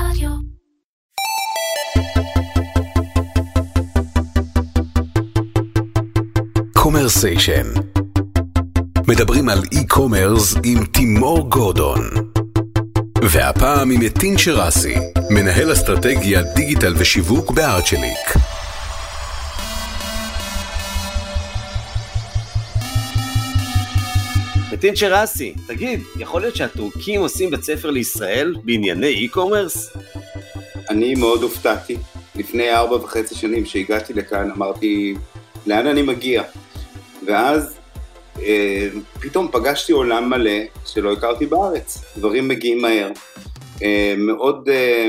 רדיו. Commersation. מדברים על e-commerce עם תימור גורדון. והפעם עם יטין שרסי, מנהל אסטרטגיה, דיגיטל ושיווק בארצ'ליק. נתין שרסי, תגיד, יכול להיות שהטורקים עושים בית ספר לישראל בענייני e-commerce? אני מאוד הופתעתי. לפני ארבע וחצי שנים שהגעתי לכאן אמרתי, לאן אני מגיע? ואז אה, פתאום פגשתי עולם מלא שלא הכרתי בארץ. דברים מגיעים מהר. אה, מאוד אה,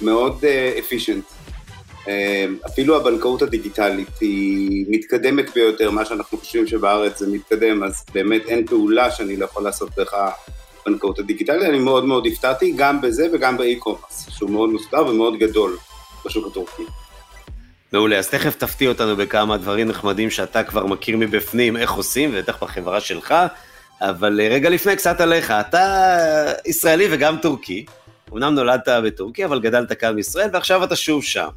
מאוד אפישנט. אה, אפילו הבנקאות הדיגיטלית היא מתקדמת ביותר, מה שאנחנו חושבים שבארץ זה מתקדם, אז באמת אין פעולה שאני לא יכול לעשות דרך הבנקאות הדיגיטלית. אני מאוד מאוד הפתעתי גם בזה וגם באי-קומרס, שהוא מאוד מסודר ומאוד גדול בשוק הטורקי. מעולה, אז תכף תפתיע אותנו בכמה דברים נחמדים שאתה כבר מכיר מבפנים, איך עושים, ובטח בחברה שלך, אבל אה, רגע לפני קצת עליך, אתה ישראלי וגם טורקי, אמנם נולדת בטורקיה, אבל גדלת כאן בישראל, ועכשיו אתה שוב שם.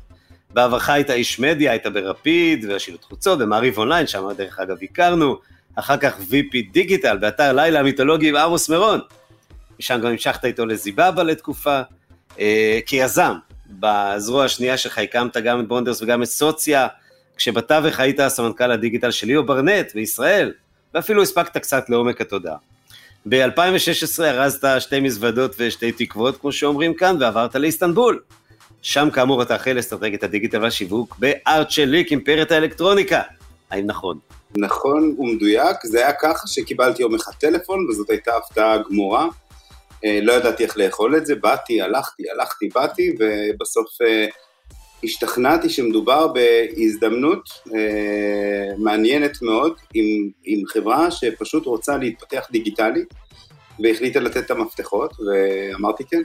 בעברך היית איש מדיה, היית ברפיד, ושילוט חוצות, במעריב אונליין, שם דרך אגב הכרנו, אחר כך VP דיגיטל, באתר לילה המיתולוגי עם עמוס מירון. משם גם המשכת איתו לזיבאבא לתקופה, אה, כיזם, בזרוע השנייה שלך הקמת גם את בונדרס וגם את סוציה, כשבתווך היית סמנכ"ל הדיגיטל של ליאו ברנט בישראל, ואפילו הספקת קצת לעומק התודעה. ב-2016 ארזת שתי מזוודות ושתי תקוות, כמו שאומרים כאן, ועברת לאיסטנבול. שם כאמור אתה אחראי לאסטרטגיית הדיגיטל והשיווק בארצ'ליק, אימפריית האלקטרוניקה. האם נכון? נכון ומדויק, זה היה ככה שקיבלתי יום אחד טלפון, וזאת הייתה הפתעה גמורה. אה, לא ידעתי איך לאכול את זה, באתי, הלכתי, הלכתי, באתי, ובסוף אה, השתכנעתי שמדובר בהזדמנות אה, מעניינת מאוד עם, עם חברה שפשוט רוצה להתפתח דיגיטלית, והחליטה לתת את המפתחות, ואמרתי כן.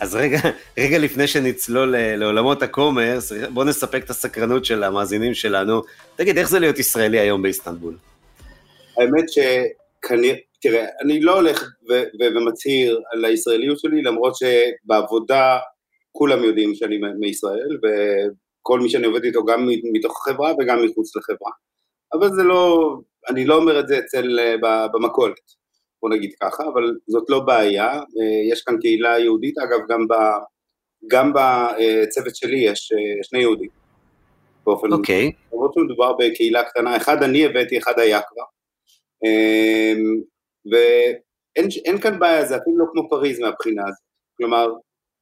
אז רגע, רגע לפני שנצלול לעולמות הקומרס, בוא נספק את הסקרנות של המאזינים שלנו. תגיד, איך זה להיות ישראלי היום באיסטנבול? האמת שכנראה, תראה, אני לא הולך ומצהיר על הישראליות שלי, למרות שבעבודה כולם יודעים שאני מישראל, וכל מי שאני עובד איתו גם מתוך החברה וגם מחוץ לחברה. אבל זה לא, אני לא אומר את זה אצל, במכולת. בוא נגיד ככה, אבל זאת לא בעיה, אה, יש כאן קהילה יהודית, אגב, גם, ב, גם בצוות שלי יש אה, שני יהודים. באופן... אוקיי. Okay. למרות שמדובר בקהילה קטנה, אחד אני הבאתי, אחד היה כבר. אמ, ואין כאן בעיה, זה אפילו לא כמו פריז מהבחינה הזאת. כלומר,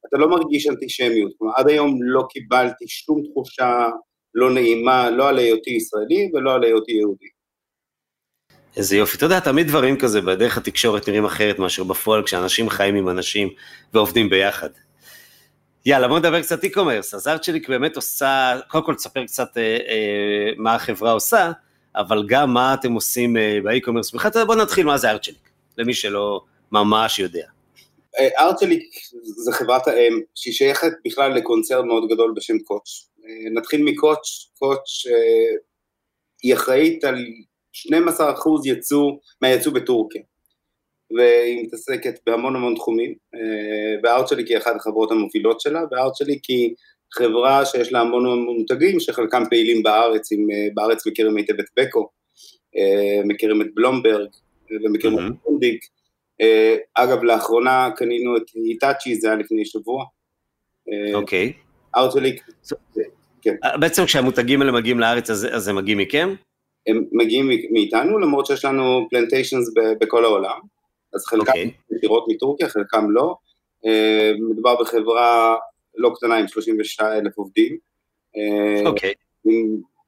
אתה לא מרגיש אנטישמיות. כלומר, עד היום לא קיבלתי שום תחושה לא נעימה, לא על היותי ישראלי ולא על היותי יהודי. איזה יופי. אתה יודע, תמיד דברים כזה בדרך התקשורת נראים אחרת מאשר בפועל כשאנשים חיים עם אנשים ועובדים ביחד. יאללה, בוא נדבר קצת e-commerce. אז ארצ'ליק באמת עושה, קודם כל תספר קצת אה, אה, מה החברה עושה, אבל גם מה אתם עושים אה, באי-קומרס. בכלל, בוא נתחיל מה זה ארצ'ליק, למי שלא ממש יודע. אה, ארצ'ליק זה חברת האם, שהיא שייכת בכלל לקונצרן מאוד גדול בשם קוטש. אה, נתחיל מקוטש, קוטש אה, היא אחראית על 12% יצוא מהיצוא בטורקיה, והיא מתעסקת בהמון המון תחומים, וארצ'ליק היא אחת החברות המובילות שלה, וארצ'ליק היא חברה שיש לה המון המון מותגים, שחלקם פעילים בארץ, עם, בארץ מכירים היטב את בקו, מכירים את בלומברג, ומכירים את פונדיק. אגב, לאחרונה קנינו את היטאצ'י, זה היה לפני שבוע. אוקיי. ארצ'ליק, כן. בעצם כשהמותגים האלה מגיעים לארץ, אז הם מגיעים מכם? הם מגיעים מאיתנו, למרות שיש לנו פלנטיישנס בכל העולם, אז חלקם okay. אוקיי. ישירות מטורקיה, חלקם לא. אה, מדובר בחברה לא קטנה עם 32 אלף עובדים. אה, אוקיי. Okay.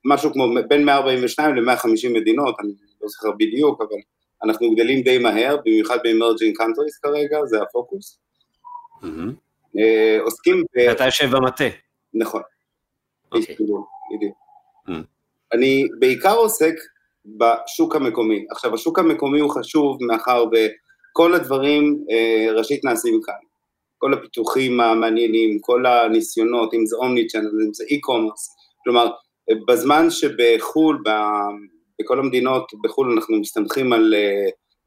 משהו כמו בין 142 ל-150 מדינות, אני לא זוכר בדיוק, אבל אנחנו גדלים די מהר, במיוחד ב-emerging countries כרגע, זה הפוקוס. Mm-hmm. עוסקים ב... ואתה יושב במטה. נכון. אוקיי. בדיוק. ממ. אני בעיקר עוסק בשוק המקומי. עכשיו, השוק המקומי הוא חשוב מאחר וכל הדברים אה, ראשית נעשים כאן. כל הפיתוחים המעניינים, כל הניסיונות, אם זה omni-channel, אם זה e-commerce. כלומר, בזמן שבחו"ל, בכל המדינות בחו"ל אנחנו מסתמכים על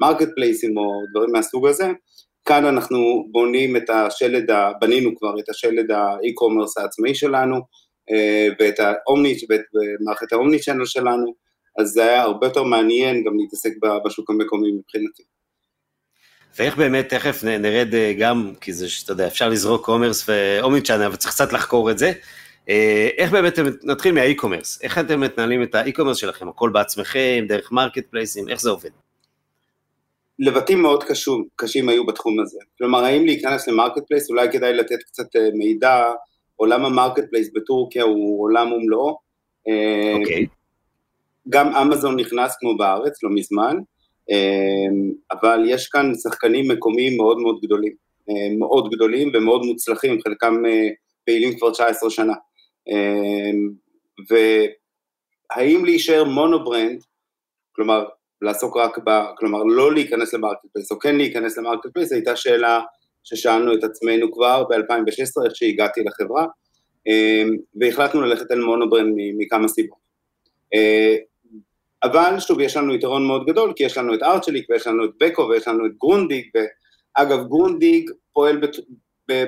market אה, place ים או דברים מהסוג הזה, כאן אנחנו בונים את השלד, בנינו כבר את השלד ה e-commerce העצמאי שלנו, ואת ה omni, ואת מערכת ה omni-channel שלנו, אז זה היה הרבה יותר מעניין גם להתעסק בשוק המקומי מבחינתי. ואיך באמת, תכף נרד אה, גם, כי זה, שאתה יודע, אפשר לזרוק commerce ו omni-channel, אבל צריך קצת לחקור את זה. אה, איך באמת, נתחיל מה e-commerce, איך אתם מתנהלים את ה e-commerce שלכם, הכל בעצמכם, דרך marketplace ים, איך זה עובד? לבטים מאוד קשים, קשים היו בתחום הזה. כלומר, האם להיכנס ל marketplace, אולי כדאי לתת קצת מידע עולם ה marketplace בטורקיה הוא עולם ומלואו. אה, אוקיי. גם אמזון נכנס כמו בארץ, לא מזמן, אה, אבל יש כאן שחקנים מקומיים מאוד מאוד גדולים, אה, מאוד גדולים ומאוד מוצלחים, חלקם פעילים כבר 19 שנה. והאם להישאר monobrand, כלומר, לעסוק רק ב... כלומר, לא להיכנס ל marketplace, או כן להיכנס ל marketplace, הייתה שאלה ששאלנו את עצמנו כבר ב-2016, איך שהגעתי לחברה, אמ, והחלטנו ללכת אל monobrand מכמה סיבות. אה, אבל שוב, יש לנו יתרון מאוד גדול, כי יש לנו את ארצ'ליק, ויש לנו את בקו, ויש לנו את גרונדיג, ואגב, גרונדיג פועל בת...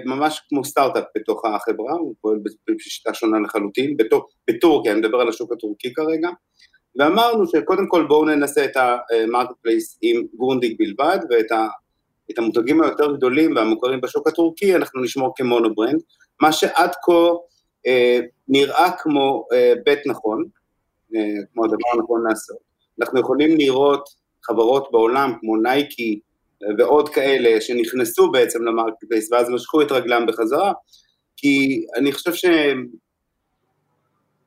ממש כמו סטארט-אפ בתוך החברה, הוא פועל בשיטה שונה לחלוטין, בטורקיה, אני מדבר על השוק הטורקי כרגע, ואמרנו שקודם כל בואו ננסה את ה marketplace עם גרונדיג בלבד, ואת. את המותגים היותר גדולים והמוכרים בשוק הטורקי, אנחנו נשמור כ monobrand, מה שעד כה אה, נראה כמו אה, בית נכון, אה, כמו הדבר הנכון לעשות. אנחנו יכולים לראות חברות בעולם כמו נייקי אה, ועוד כאלה שנכנסו בעצם ל marketplace ואז משכו את רגלם בחזרה, כי אני חושב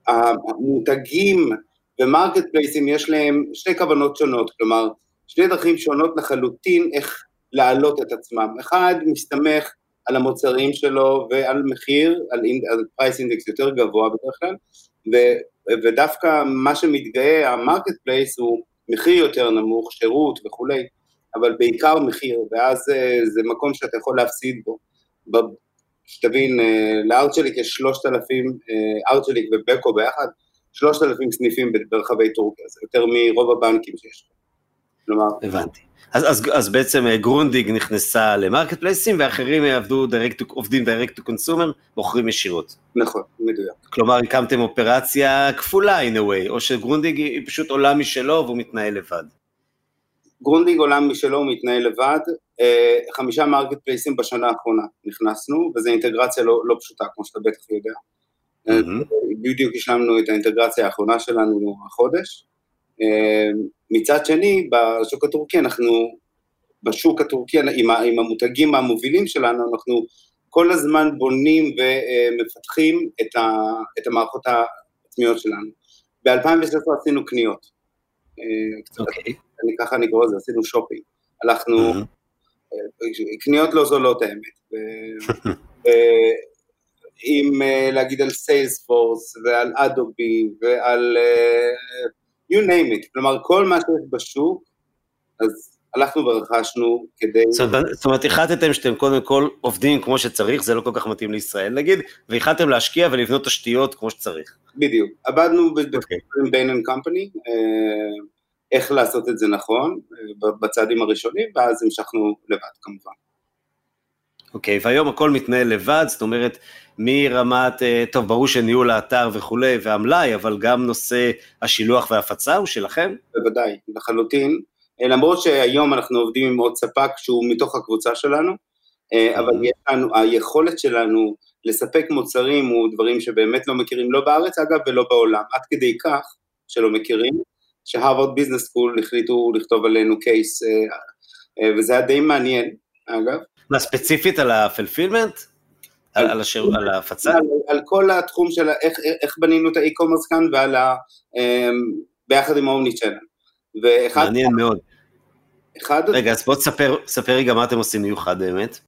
שהמותגים ו marketplace ים יש להם שתי כוונות שונות, כלומר, שני דרכים שונות לחלוטין איך להעלות את עצמם. אחד מסתמך על המוצרים שלו ועל מחיר, על, על price index יותר גבוה בדרך כלל, ו, ודווקא מה שמתגאה, ה marketplace הוא מחיר יותר נמוך, שירות וכולי, אבל בעיקר מחיר, ואז זה, אה, זה מקום שאתה יכול להפסיד בו. שתבין, אה, לארצ'ליק יש שלושת אלפים, אה, ארצ'ליק ובקו ביחד, שלושת אלפים סניפים ברחבי טורקיה, זה יותר מרוב הבנקים שיש. כלומר... הבנתי. אז, אז, אז בעצם אה, גרונדיג נכנסה ל marketplaceים ואחרים עבדו direct to, עובדים direct to consumer, מוכרים ישירות. נכון, מדויק. כלומר, הקמתם אופרציה כפולה in a way, או שגרונדיג היא פשוט עולם משלו והוא מתנהל לבד. גרונדיג עולם משלו, הוא מתנהל לבד. אה, חמישה marketplaceים בשנה האחרונה נכנסנו, וזו אינטגרציה לא, לא פשוטה, כמו שאתה בטח יודע. Mm-hmm. בדיוק השלמנו את האינטגרציה האחרונה שלנו החודש. מצד שני, בשוק הטורקי אנחנו, בשוק הטורקי, עם, עם המותגים המובילים שלנו, אנחנו כל הזמן בונים ומפתחים את, ה, את המערכות העצמיות שלנו. ב-2016 עשינו קניות. אוקיי. Okay. אני ככה אני קורא לזה, עשינו שופינג. הלכנו, mm-hmm. קניות לא זולות האמת. אם להגיד על סיילספורס ועל אדובי ועל you name it, כלומר כל מה שיש בשוק, אז הלכנו ורכשנו כדי... זאת אומרת, החלטתם שאתם קודם כל עובדים כמו שצריך, זה לא כל כך מתאים לישראל נגיד, והחלטתם להשקיע ולבנות תשתיות כמו שצריך. בדיוק, עבדנו עם ביין אנד קמפני, איך לעשות את זה נכון, אה, בצעדים הראשונים, ואז המשכנו לבד כמובן. אוקיי, okay, והיום הכל מתנהל לבד, זאת אומרת, מרמת, אה, טוב, ברור שניהול האתר וכולי, והמלאי, אבל גם נושא השילוח וההפצה הוא שלכם? בוודאי, לחלוטין. אה, למרות שהיום אנחנו עובדים עם עוד ספק שהוא מתוך הקבוצה שלנו, אה, אבל יש לנו, היכולת שלנו לספק מוצרים הוא דברים שבאמת לא מכירים לא בארץ, אגב, ולא בעולם, עד כדי כך שלא מכירים, ש Harvard Business School החליטו לכתוב עלינו case, וזה היה די מעניין, אגב. מה, ספציפית על ה fulfillment? על, על, השיר, על ההפצה? על, על כל התחום של איך, איך בנינו את ה e-commerce כאן ועל ה... אמ, ביחד עם ה omni-channel. מעניין מאוד. אחד... רגע, אז בוא תספר, תספר רגע מה אתם עושים מיוחד באמת.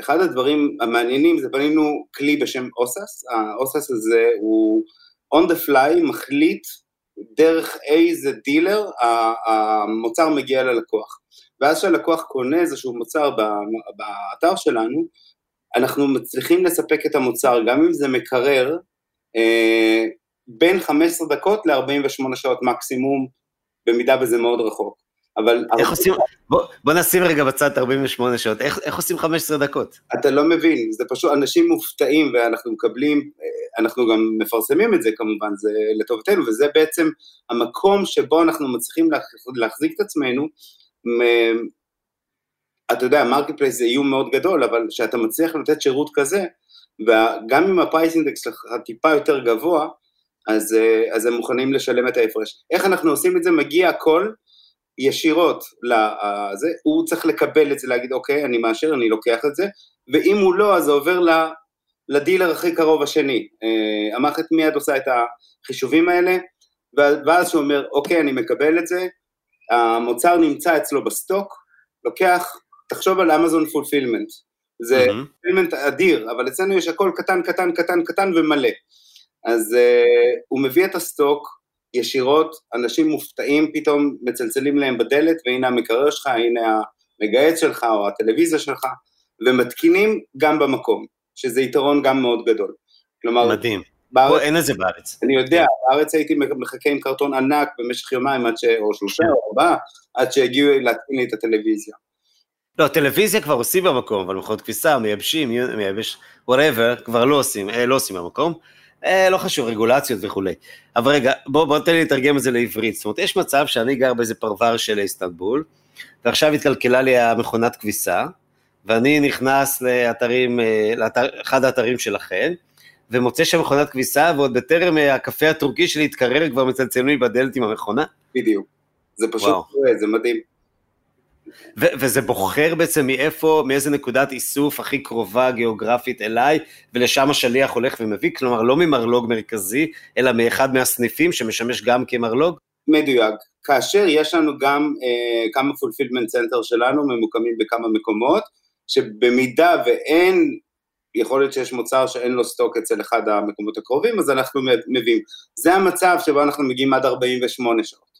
אחד הדברים המעניינים זה בנינו כלי בשם אוסס, האוסס הזה הוא on the fly מחליט דרך איזה דילר המוצר מגיע ללקוח. ואז כשהלקוח קונה איזשהו מוצר באתר שלנו, אנחנו מצליחים לספק את המוצר, גם אם זה מקרר, אה, בין 15 דקות ל-48 שעות מקסימום, במידה וזה מאוד רחוק. אבל... איך עושים, בוא, בוא נשים רגע בצד 48 שעות, איך, איך עושים 15 דקות? אתה לא מבין, זה פשוט, אנשים מופתעים ואנחנו מקבלים, אנחנו גם מפרסמים את זה כמובן, זה לטובתנו, וזה בעצם המקום שבו אנחנו מצליחים להחזיק את עצמנו, אתה יודע, marketplace זה איום מאוד גדול, אבל כשאתה מצליח לתת שירות כזה, וגם אם ה price index שלך טיפה יותר גבוה, אז, אז הם מוכנים לשלם את ההפרש. איך אנחנו עושים את זה? מגיע הכל ישירות לזה, הוא צריך לקבל את זה, להגיד אוקיי, אני מאשר, אני לוקח את זה, ואם הוא לא, אז זה עובר לדילר הכי קרוב השני. אה, המערכת מיד עושה את החישובים האלה, ואז שהוא אומר, אוקיי, אני מקבל את זה, המוצר נמצא אצלו ב stock, לוקח, תחשוב על Amazon fulfillment, זה fulfillment mm-hmm. אדיר, אבל אצלנו יש הכל קטן, קטן, קטן, קטן ומלא. אז uh, הוא מביא את הסטוק, ישירות, אנשים מופתעים פתאום מצלצלים להם בדלת, והנה המקרר שלך, הנה המגהץ שלך או הטלוויזיה שלך, ומתקינים גם במקום, שזה יתרון גם מאוד גדול. כלומר... מדהים. בארץ, פה אין את זה בארץ. אני יודע, בארץ הייתי מחכה עם קרטון ענק במשך יומיים, עד ש... או שלושה או ארבעה, עד שהגיעו להתקין לי את הטלוויזיה. לא, טלוויזיה כבר עושים במקום, אבל מכונות כביסה, מייבשים, מייבש, whatever, כבר לא עושים, אה, לא עושים במקום. אה, לא חשוב, רגולציות וכולי. אבל רגע, בוא, בוא תן לי לתרגם את זה לעברית. זאת אומרת, יש מצב שאני גר באיזה פרבר של איסטנבול, ועכשיו התקלקלה לי המכונת כביסה, ואני נכנס לאתרים, אה, לאחד האתרים שלכם, ומוצא שם מכונת כביסה, ועוד בטרם אה, הקפה הטורקי שלי התקרר, כבר מצלצלים לי בדלת עם המכונה? בדיוק. זה פשוט, וואו. זה מדהים. ו- וזה בוחר בעצם מאיפה, מאיזה נקודת איסוף הכי קרובה גיאוגרפית אליי, ולשם השליח הולך ומביא, כלומר לא ממרלוג מרכזי, אלא מאחד מהסניפים שמשמש גם כמרלוג? מדויק. כאשר יש לנו גם אה, כמה fulfillment center שלנו, ממוקמים בכמה מקומות, שבמידה ואין, יכול להיות שיש מוצר שאין לו stock אצל אחד המקומות הקרובים, אז אנחנו מביאים. זה המצב שבו אנחנו מגיעים עד 48 שעות.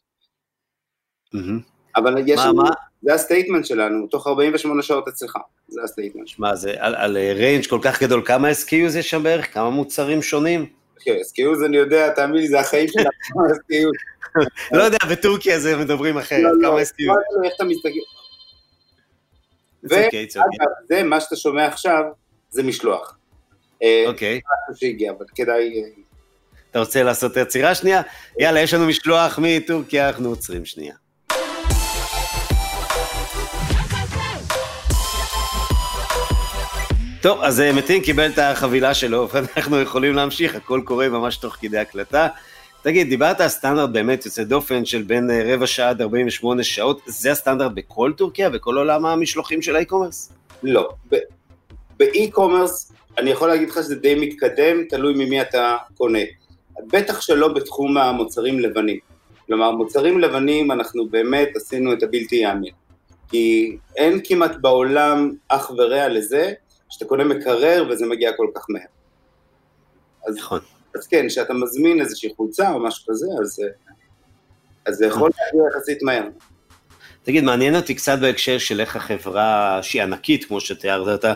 Mm-hmm. אבל יש מה, לנו, מה? זה ה statement שלנו, תוך 48 שעות אצלך, זה ה statement. מה זה, על, על range כל כך גדול, כמה SKUs יש שם בערך? כמה מוצרים שונים? כן, SKUs אני יודע, תאמין לי, זה החיים שלנו, SKUs. לא יודע, בטורקיה זה מדברים אחרת, לא, כמה SKUs. לא, לא, איך אתה מסתכל. ואגב, זה מה שאתה שומע עכשיו, זה משלוח. אה, אוקיי. משהו שהגיע, אבל כדאי... אה, אתה רוצה לעשות עצירה שנייה? יאללה, יש לנו משלוח מטורקיה, אנחנו עוצרים שנייה. טוב, אז אה, מתין קיבל את החבילה שלו, ואנחנו יכולים להמשיך, הכל קורה ממש תוך כדי הקלטה. תגיד, דיברת על סטנדרט באמת יוצא דופן של בין אה, רבע שעה עד 48 שעות, זה הסטנדרט בכל טורקיה, בכל עולם המשלוחים של האי-קומרס? לא. באי-קומרס, אני יכול להגיד לך שזה די מתקדם, תלוי ממי אתה קונה. בטח שלא בתחום המוצרים לבנים. כלומר, מוצרים לבנים, אנחנו באמת עשינו את הבלתי יאמין. כי אין כמעט בעולם אח ורע לזה, שאתה קונה מקרר וזה מגיע כל כך מהר. אז, נכון. אז כן, כשאתה מזמין איזושהי חולצה או משהו כזה, אז, אז זה יכול להגיע יחסית מהר. תגיד, מעניין אותי קצת בהקשר של איך החברה, שהיא ענקית, כמו שתיארת, אתה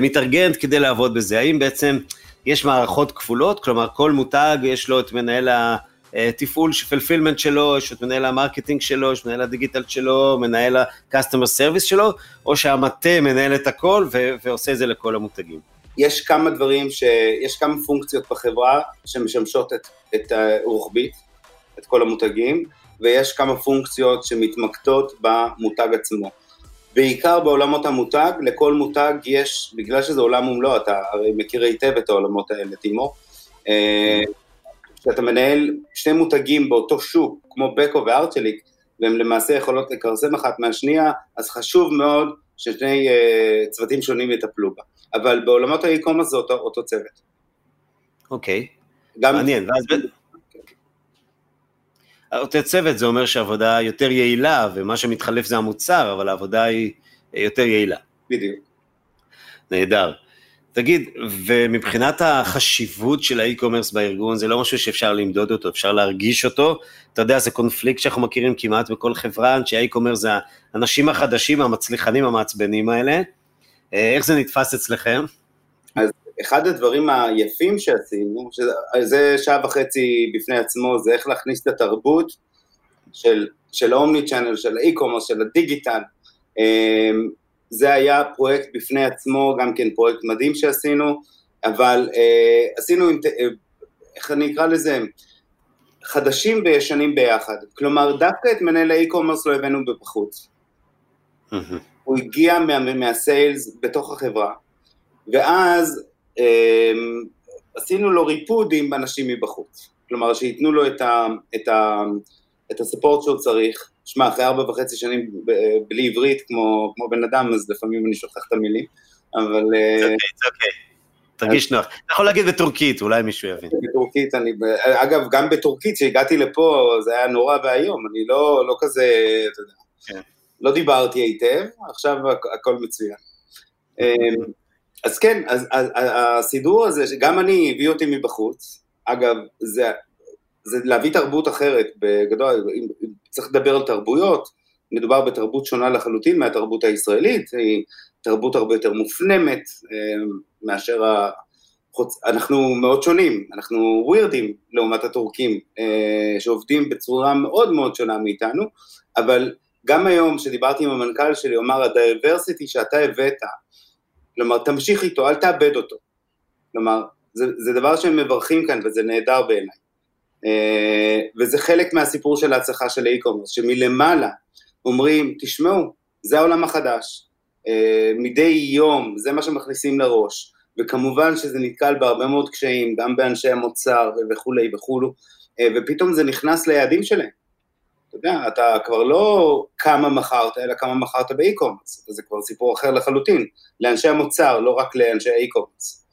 מתארגנת כדי לעבוד בזה. האם בעצם יש מערכות כפולות? כלומר, כל מותג יש לו את מנהל התפעול, fulfillment שלו, יש את מנהל ה marketing שלו, יש מנהל הדיגיטל שלו, מנהל ה-customer service שלו, או שהמטה מנהל את הכל ו- ועושה את זה לכל המותגים. יש כמה דברים, ש... יש כמה פונקציות בחברה שמשמשות את, את הרוחבית, את כל המותגים, ויש כמה פונקציות שמתמקדות במותג עצמו. בעיקר בעולמות המותג, לכל מותג יש, בגלל שזה עולם ומלואו, אתה הרי מכיר היטב את העולמות האלה, תימור, אה, כשאתה מנהל שני מותגים באותו שוק, כמו בקו וארצ'ליק, והם למעשה יכולות לכרסם אחת מהשנייה, אז חשוב מאוד ששני uh, צוותים שונים יטפלו בה. אבל בעולמות האי-קומרס זה אותו, אותו צוות. אוקיי, okay. גם... מעניין, ואז... אותו צוות זה אומר שהעבודה יותר יעילה, ומה שמתחלף זה המוצר, אבל העבודה היא יותר יעילה. בדיוק. נהדר. תגיד, ומבחינת החשיבות של האי-קומרס בארגון, זה לא משהו שאפשר למדוד אותו, אפשר להרגיש אותו. אתה יודע, זה קונפליקט שאנחנו מכירים כמעט בכל חברה, אנשי האי-קומרס זה האנשים החדשים, המצליחנים, המעצבנים האלה. אה, איך זה נתפס אצלכם? אז אחד הדברים היפים שעשינו, שזה שעה וחצי בפני עצמו, זה איך להכניס את התרבות של, של ה omni-channel, של ה e-commerce, של הדיגיטל. זה היה פרויקט בפני עצמו, גם כן פרויקט מדהים שעשינו, אבל אה, עשינו, אה, איך אני אקרא לזה, חדשים וישנים ביחד. כלומר, דווקא את מנהל ה e-commerce לא הבאנו בחוץ. הוא הגיע מה, מהסיילס בתוך החברה, ואז אה, עשינו לו ריפוד עם אנשים מבחוץ. כלומר, שייתנו לו את, ה, את, ה, את הספורט שהוא צריך. שמע, אחרי ארבע וחצי שנים בלי עברית, כמו, כמו בן אדם, אז לפעמים אני שוכח את המילים, אבל... זה אוקיי, זה אוקיי. תרגיש נוח. אתה יכול להגיד בטורקית, אולי מישהו יבין. בטורקית, אני... אגב, גם בטורקית, כשהגעתי לפה, זה היה נורא ואיום, אני לא, לא כזה, אתה יודע, כן. לא דיברתי היטב, עכשיו הכל מצוין. אמ, אז כן, אז, אז הסידור הזה, שגם אני, הביא אותי מבחוץ, אגב, זה, זה להביא תרבות אחרת, בגדול, אם צריך לדבר על תרבויות, מדובר בתרבות שונה לחלוטין מהתרבות הישראלית, היא תרבות הרבה יותר מופנמת אמ, מאשר ה... אנחנו מאוד שונים, אנחנו ווירדים לעומת הטורקים, אה, שעובדים בצורה מאוד מאוד שונה מאיתנו, אבל גם היום, כשדיברתי עם המנכ"ל שלי, הוא אמר, ה diversity שאתה הבאת, כלומר, תמשיך איתו, אל תאבד אותו. כלומר, זה, זה דבר שהם מברכים כאן וזה נהדר בעיניי. אה, וזה חלק מהסיפור של ההצלחה של ה e-commerce, שמלמעלה אומרים, תשמעו, זה העולם החדש. אה, מדי יום, זה מה שמכניסים לראש. וכמובן שזה נתקל בהרבה מאוד קשיים, גם באנשי המוצר וכולי וכולו, אה, ופתאום זה נכנס ליעדים שלהם. אתה יודע, אתה כבר לא כמה מכרת, אלא כמה מכרת ב e-commerce, וזה כבר סיפור אחר לחלוטין, לאנשי המוצר, לא רק לאנשי ה e-commerce.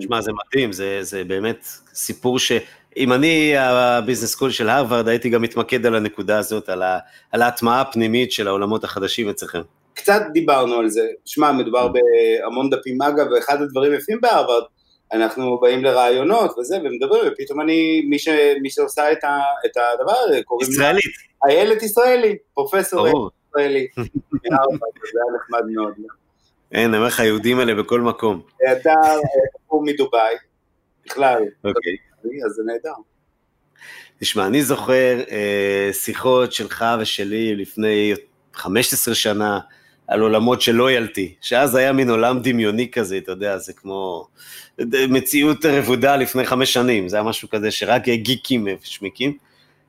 שמע, זה מדהים, זה, זה באמת סיפור ש... אם אני ה business school של הרווארד, הייתי גם מתמקד על הנקודה הזאת, על, ה, על ההטמעה הפנימית של העולמות החדשים אצלכם. קצת דיברנו על זה, שמע, מדובר mm. בהמון דפים אגב, ואחד הדברים יפים בהרווארד, אנחנו באים לרעיונות וזה, ומדברים, ופתאום אני, מי, ש, מי שעושה את, ה, את הדבר הזה, קוראים ישראלית. איילת ישראלי, פרופסור ישראלי, זה היה נחמד מאוד. אין, אני אומר לך, היהודים האלה בכל מקום. אתה בחור מדובאי, בכלל. אוקיי. אז זה נהדר. תשמע, אני זוכר אה, שיחות שלך ושלי לפני 15 שנה על עולמות של לויאלטי, שאז היה מין עולם דמיוני כזה, אתה יודע, זה כמו מציאות רבודה לפני חמש שנים, זה היה משהו כזה שרק גיקים שמיקים.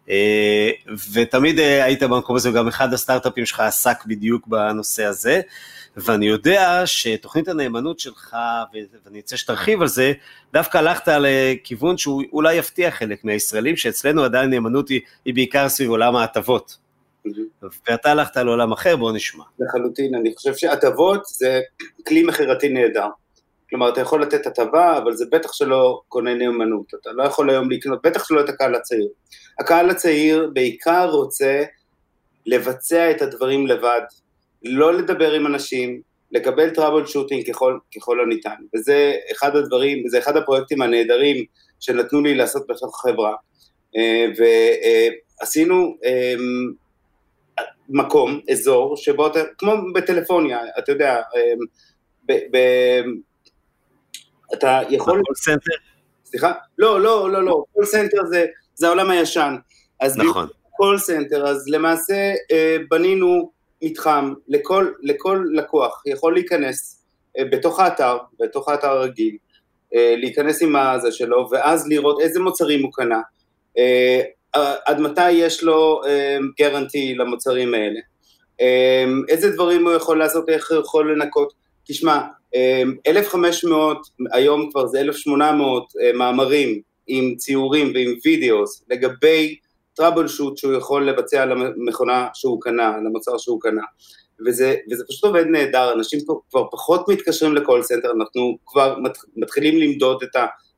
אה, ותמיד אה, היית במקום הזה, וגם אחד הסטארט-אפים שלך עסק בדיוק בנושא הזה. ואני יודע שתוכנית הנאמנות שלך, ואני רוצה שתרחיב על זה, דווקא הלכת לכיוון שהוא אולי יפתיע חלק מהישראלים, שאצלנו עדיין נאמנות היא, היא בעיקר סביב עולם ההטבות. ואתה הלכת לעולם אחר, בוא נשמע. לחלוטין, אני חושב שהטבות זה כלי מכירתי נהדר. כלומר, אתה יכול לתת הטבה, אבל זה בטח שלא קונה נאמנות. אתה לא יכול היום לקנות, בטח שלא את הקהל הצעיר. הקהל הצעיר בעיקר רוצה לבצע את הדברים לבד, לא לדבר עם אנשים, לקבל טראבל שוטינג ככל, ככל הניתן. וזה אחד הדברים, זה אחד הפרויקטים הנהדרים שנתנו לי לעשות בתוך החברה. אה, ועשינו אמ, מקום, אזור, שבו אתה, כמו בטלפוניה, אתה יודע, אמ, ב, ב, אתה יכול... call center? סליחה? לא, לא, לא, לא, call center זה, זה העולם הישן. אז נכון. call center, אז למעשה אה, בנינו מתחם לכל, לכל לקוח יכול להיכנס אה, בתוך האתר, בתוך האתר הרגיל, אה, להיכנס עם הזה שלו, ואז לראות איזה מוצרים הוא קנה, אה, עד מתי יש לו guarantee למוצרים האלה, איזה דברים הוא יכול לעשות, איך הוא יכול לנקות. תשמע, 1,500, היום כבר זה 1,800 מאמרים עם ציורים ועם videos לגבי troubleshoot שהוא יכול לבצע למכונה שהוא קנה, למוצר שהוא קנה. וזה, וזה פשוט עובד נהדר, אנשים כבר פחות מתקשרים ל call center, אנחנו כבר מתחילים למדוד את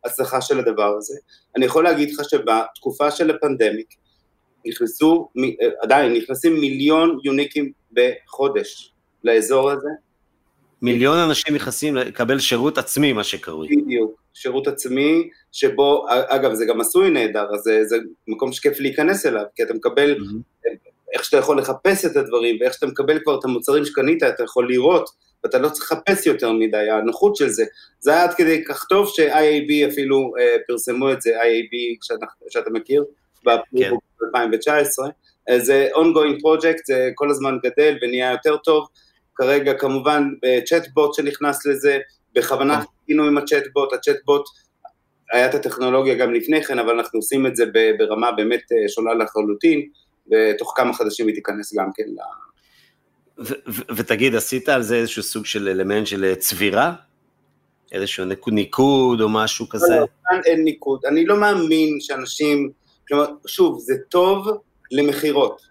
ההצלחה של הדבר הזה. אני יכול להגיד לך שבתקופה של הפנדמיק, נכנסו, עדיין נכנסים מיליון יוניקים בחודש לאזור הזה. מיליון אנשים נכנסים לקבל שירות עצמי, מה שקרוי. בדיוק, שירות עצמי, שבו, אגב, זה גם עשוי נהדר, אז זה, זה מקום שכיף להיכנס אליו, כי אתה מקבל, mm-hmm. איך שאתה יכול לחפש את הדברים, ואיך שאתה מקבל כבר את המוצרים שקנית, אתה יכול לראות, ואתה לא צריך לחפש יותר מדי, הנוחות של זה. זה היה עד כדי כך טוב ש-IAB אפילו אה, פרסמו את זה, IAB שאתה, שאתה מכיר, באפריל כן. 2019, זה ongoing project, זה כל הזמן גדל ונהיה יותר טוב. כרגע כמובן צ'טבוט שנכנס לזה, בכוונה חיכינו עם הצ'טבוט, הצ'טבוט היה את הטכנולוגיה גם לפני כן, אבל אנחנו עושים את זה ברמה באמת שונה לחלוטין, ותוך כמה חודשים היא תיכנס גם כן ל... ותגיד, עשית על זה איזשהו סוג של אלמנט של צבירה? איזשהו ניקוד או משהו כזה? לא, כאן אין ניקוד. אני לא מאמין שאנשים, כלומר, שוב, זה טוב למכירות.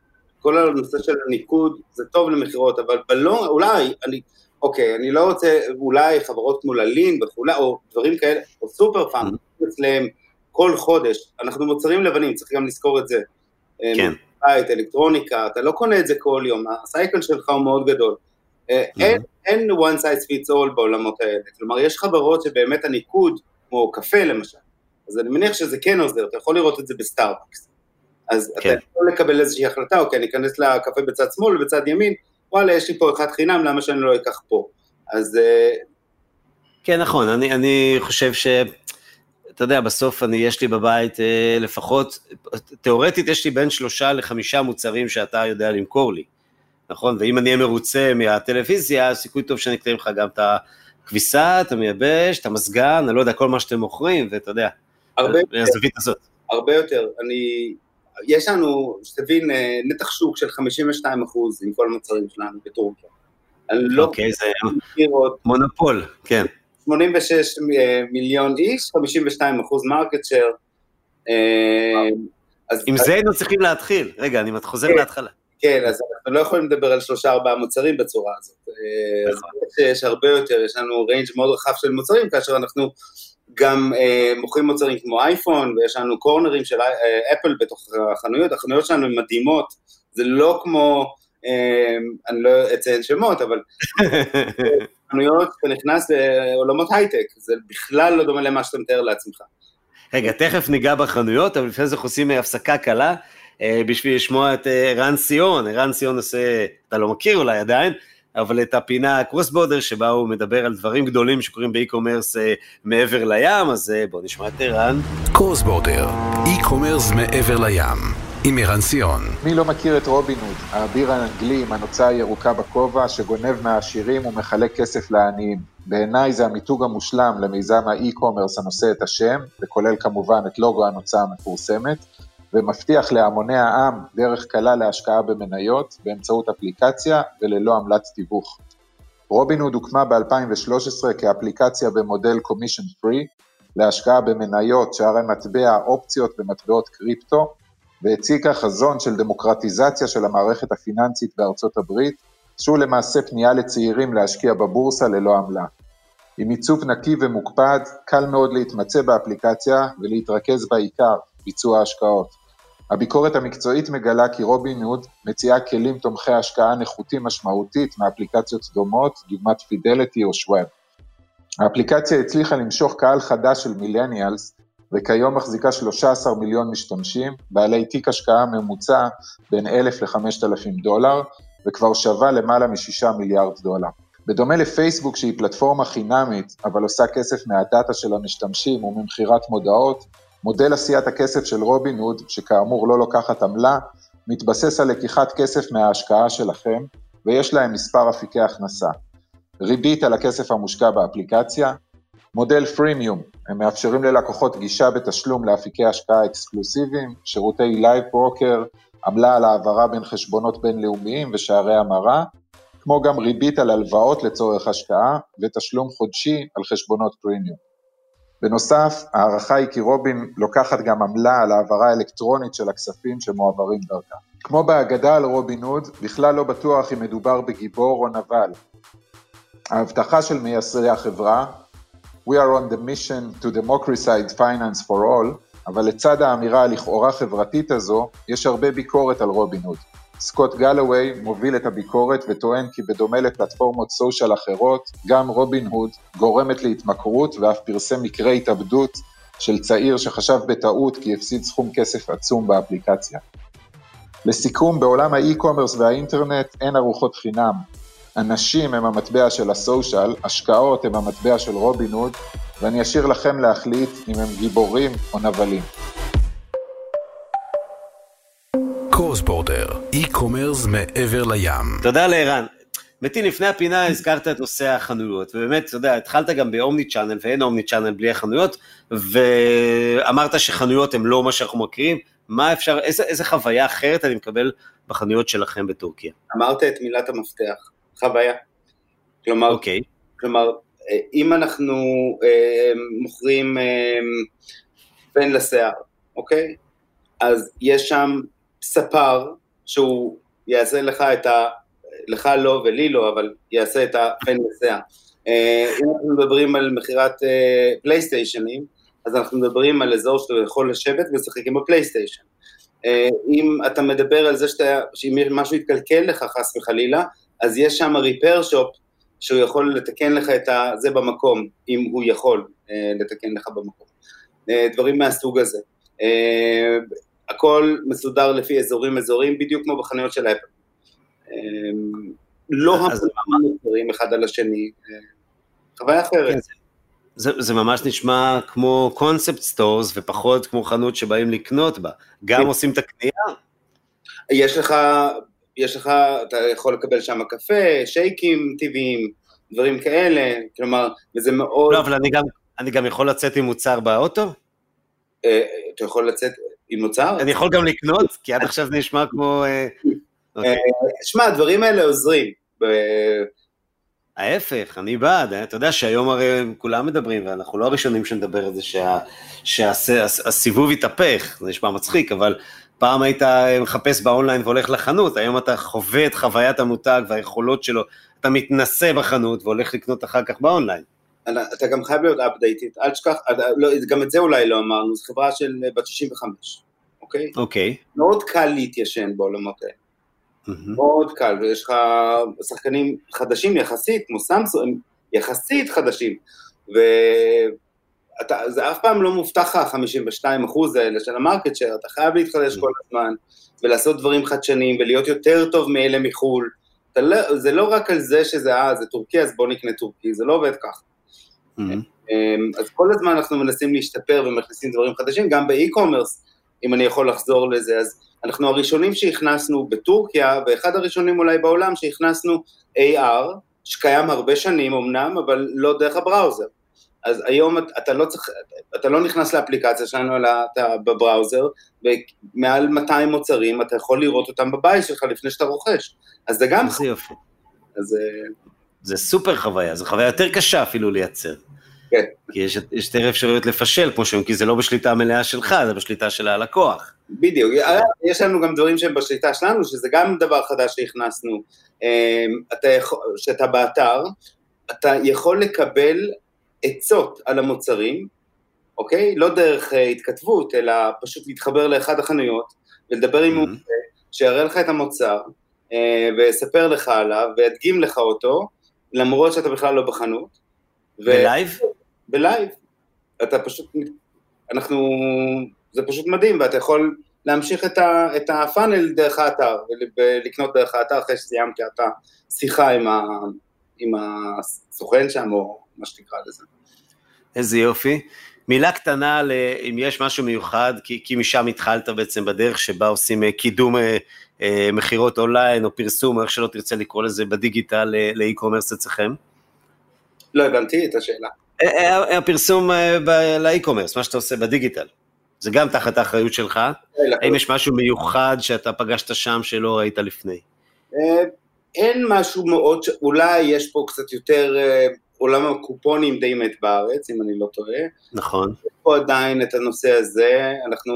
כל הנושא של הניקוד זה טוב למכירות, אבל בלא, אולי, אני, אוקיי, אני לא רוצה, אולי חברות כמו ללין וכולי, או דברים כאלה, או סופר פאנק, mm-hmm. אצלם כל חודש, אנחנו מוצרים לבנים, צריך גם לזכור את זה. כן. בית, אלקטרוניקה, אתה לא קונה את זה כל יום, ה cycle שלך הוא מאוד גדול. אה, mm-hmm. אין, אין one size fits all בעולמות האלה, כלומר יש חברות שבאמת הניקוד, כמו קפה למשל, אז אני מניח שזה כן עוזר, אתה יכול לראות את זה בסטארבקס. אז כן. אתה יכול לקבל איזושהי החלטה, אוקיי, אני אכנס לקפה בצד שמאל ובצד ימין, וואלה, יש לי פה אחד חינם, למה שאני לא אקח פה? אז... אה, כן, נכון, אני, אני חושב ש... אתה יודע, בסוף אני, יש לי בבית אה, לפחות, תיאורטית יש לי בין שלושה לחמישה מוצרים שאתה יודע למכור לי, נכון? ואם אני אהיה מרוצה מהטלוויזיה, סיכוי טוב שאני אקנה לך גם את הכביסה, את המייבש, את המזגן, אני לא יודע, כל מה שאתם מוכרים, ואתה יודע, הרבה מהזווית הזאת. הרבה יותר, אני, יש לנו, שתבין, אה, נתח שוק של 52 אחוז עם כל המוצרים שלנו בטורקיה. לא אוקיי, זה מונופול, כן. 86 מיליון איש, 52 אחוז market share. עם זה היינו צריכים להתחיל. רגע, אני חוזר כן, להתחלה. כן, אז אנחנו לא יכולים לדבר על שלושה ארבעה מוצרים בצורה הזאת. אה, נכון. יש הרבה יותר, יש לנו range מאוד רחב של מוצרים, כאשר אנחנו גם אה, מוכרים מוצרים כמו אייפון, ויש לנו קורנרים של אפל אה, בתוך החנויות, החנויות שלנו הן מדהימות, זה לא כמו, אני לא אציין שמות, אבל חנויות שנכנס לעולמות הייטק, זה בכלל לא דומה למה שאתה מתאר לעצמך. רגע, תכף ניגע בחנויות, אבל לפני זה אנחנו עושים הפסקה קלה, אה, בשביל לשמוע את אה, ערן סיון, ערן סיון עושה, אתה לא מכיר אולי עדיין, אבל את הפינה cross border, שבה הוא מדבר על דברים גדולים שקורים ב e-commerce אה, מעבר לים, אז בואו נשמע את ערן. cross border, e-commerce מעבר לים. עם ערן סיון. מי לא מכיר את רובין הוד, האביר האנגלי עם הנוצה הירוקה בכובע, שגונב מהעשירים ומחלק כסף לעניים. בעיניי זה המיתוג המושלם למיזם האי-קומרס הנושא את השם, וכולל כמובן את לוגו הנוצה המפורסמת, ומבטיח להמוני העם דרך קלה להשקעה במניות באמצעות אפליקציה וללא עמלת תיווך. רובין הוד הוקמה ב-2013 כאפליקציה במודל Commission Free להשקעה במניות, שערי מטבע, אופציות ומטבעות קריפטו, והציגה חזון של דמוקרטיזציה של המערכת הפיננסית בארצות הברית, שהוא למעשה פנייה לצעירים להשקיע בבורסה ללא עמלה. עם עיצוב נקי ומוקפד, קל מאוד להתמצא באפליקציה ולהתרכז בעיקר, ביצוע ההשקעות. הביקורת המקצועית מגלה כי רובין הוד מציעה כלים תומכי השקעה נחותים משמעותית מאפליקציות דומות, דוגמת פידליטי או שוואב. האפליקציה הצליחה למשוך קהל חדש של מילניאלס, וכיום מחזיקה 13 מיליון משתמשים, בעלי תיק השקעה ממוצע בין 1,000 ל-5,000 דולר, וכבר שווה למעלה מ-6 מיליארד דולר. בדומה לפייסבוק שהיא פלטפורמה חינמית, אבל עושה כסף מה data של המשתמשים וממכירת מודעות, מודל עשיית הכסף של רובין הוד, שכאמור לא לוקחת עמלה, מתבסס על לקיחת כסף מההשקעה שלכם, ויש להם מספר אפיקי הכנסה. ריבית על הכסף המושקע באפליקציה, מודל פרימיום, הם מאפשרים ללקוחות גישה בתשלום לאפיקי השקעה אקסקלוסיביים, שירותי live broker, עמלה על העברה בין חשבונות בינלאומיים ושערי המרה, כמו גם ריבית על הלוואות לצורך השקעה ותשלום חודשי על חשבונות פרימיום. בנוסף, ההערכה היא כי רובין לוקחת גם עמלה על העברה אלקטרונית של הכספים שמועברים דרכה. כמו בהגדה על רובין הוד, בכלל לא בטוח אם מדובר בגיבור או נבל. ההבטחה של מייסדי החברה, We are on the mission to democratize finance for all, אבל לצד האמירה הלכאורה חברתית הזו, יש הרבה ביקורת על רובין הוד. סקוט גלווי מוביל את הביקורת וטוען כי בדומה לפלטפורמות סושיאל אחרות, גם רובין הוד גורמת להתמכרות ואף פרסם מקרה התאבדות של צעיר שחשב בטעות כי הפסיד סכום כסף עצום באפליקציה. לסיכום, בעולם האי-קומרס והאינטרנט אין ארוחות חינם. אנשים הם המטבע של הסושיאל, השקעות הם המטבע של רובין הוד, ואני אשאיר לכם להחליט אם הם גיבורים או נבלים. קורספורטר, e-commerce מעבר לים. תודה לערן. מתין, לפני הפינה הזכרת את נושא החנויות, ובאמת, אתה יודע, התחלת גם באומני צ'אנל, ואין אומני צ'אנל בלי החנויות, ואמרת שחנויות הן לא מה שאנחנו מכירים, מה אפשר, איזה, איזה חוויה אחרת אני מקבל בחנויות שלכם בטורקיה? אמרת את מילת המפתח, חוויה. כלומר, אוקיי. כלומר, אה, אם אנחנו אה, מוכרים אה, פן לשיער, אוקיי? אז יש שם ספר שהוא יעשה לך את ה... לך לא ולי לא, אבל יעשה את הפן לשיער. אה, אם אנחנו מדברים על מכירת אה, פלייסטיישנים, אז אנחנו מדברים על אזור שאתה יכול לשבת ולשחק עם הפלייסטיישן. אה, אם אתה מדבר על זה שאתה, שאם משהו יתקלקל לך חס וחלילה, אז יש שם repair shop שהוא יכול לתקן לך את זה במקום, אם הוא יכול לתקן לך במקום. דברים מהסוג הזה. הכל מסודר לפי אזורים אזורים, בדיוק כמו בחנויות של אפל. אה, לא המון מוצרים אחד על השני, אה, חוויה אחרת. כן, זה, זה ממש נשמע כמו concept stores ופחות כמו חנות שבאים לקנות בה. גם כן. עושים את הקנייה? יש לך, יש לך, אתה יכול לקבל שם קפה, שייקים טבעיים, דברים כאלה, כלומר, וזה מאוד... לא, אבל אני גם, אני גם יכול לצאת עם מוצר באוטו? אה, אתה יכול לצאת עם מוצר? אני יכול גם לקנות? כי עד עכשיו זה נשמע כמו... אה, אוקיי. אה, שמע, הדברים האלה עוזרים. ההפך, אני בעד, אה? אתה יודע שהיום הרי כולם מדברים, ואנחנו לא הראשונים שנדבר על זה שה- שהסיבוב יתהפך, זה נשמע מצחיק, אבל פעם היית מחפש באונליין והולך לחנות, היום אתה חווה את חוויית המותג והיכולות שלו, אתה מתנסה בחנות והולך לקנות אחר כך באונליין. אתה גם חייב להיות updated, אל תשכח, אתה- לא, גם את זה אולי לא אמרנו, זו חברה של בת 65, אוקיי? אוקיי. מאוד קל להתיישן בעולמות האלה, מהמם. מאוד קל, ויש לך שחקנים חדשים יחסית, כמו סמסונג, הם יחסית חדשים, וזה אף פעם לא מובטח לך, 52 אחוז האלה של ה market share, אתה חייב להתחדש כל הזמן, ולעשות דברים חדשניים, ולהיות יותר טוב מאלה מחו"ל. לא, זה לא רק על זה שזה, אה, זה טורקי, אז בוא נקנה טורקי, זה לא עובד ככה. מהמם. אמ, אז כל הזמן אנחנו מנסים להשתפר ומכניסים דברים חדשים, גם ב e-commerce, אם אני יכול לחזור לזה, אז אנחנו הראשונים שהכנסנו בטורקיה, ואחד הראשונים אולי בעולם שהכנסנו AR, שקיים הרבה שנים אמנם, אבל לא דרך הבראוזר. אז היום את- אתה לא צריך, אתה לא נכנס לאפליקציה שלנו, אלא אתה בבראוזר, ומעל 200 מוצרים, אתה יכול לראות אותם בבית שלך לפני שאתה רוכש. אז זה גם, איזה יופי. אז, אה, זה סופר חוויה, זו חוויה יותר קשה אפילו לייצר. כן. כי יש, יש יותר אפשרויות לפשל, כמו שאומרים, כי זה לא בשליטה מלאה שלך, זה בשליטה של הלקוח. בדיוק, יש לנו גם דברים שהם בשליטה שלנו, שזה גם דבר חדש שהכנסנו. אמ, אתה יכול, שאתה באתר, אתה יכול לקבל עצות על המוצרים, אוקיי? לא דרך אה, התכתבות, אלא פשוט להתחבר לאחד החנויות, ולדבר עם Mhm. מומחה, שיראה לך את המוצר, אה, ויספר לך עליו, וידגים לך אותו, למרות שאתה בכלל לא בחנות. ו- ב live? ב live. אתה פשוט, אנחנו, זה פשוט מדהים, ואתה יכול להמשיך את, ה, את הפאנל דרך האתר, ול- ולקנות דרך האתר אחרי שסיימת את השיחה עם, ה, עם הסוכן שם, או מה שתקרא לזה. איזה יופי. מילה קטנה ל- אם יש משהו מיוחד, כי, כי משם התחלת בעצם בדרך שבה עושים אה, קידום אה, מכירות אונליין או פרסום, איך שלא תרצה לקרוא לזה, בדיגיטל אה, לאי-קומרס אצלכם. לא הבנתי את השאלה. אה, אה, הפרסום אה, ל e-commerce, מה שאתה עושה בדיגיטל. זה גם תחת האחריות שלך. האם יש משהו מיוחד שאתה פגשת שם שלא ראית לפני? אה, אין משהו מאוד, אולי יש פה קצת יותר, אה, עולם הקופונים די מת בארץ, אם אני לא טועה. נכון. יש פה עדיין את הנושא הזה, אנחנו,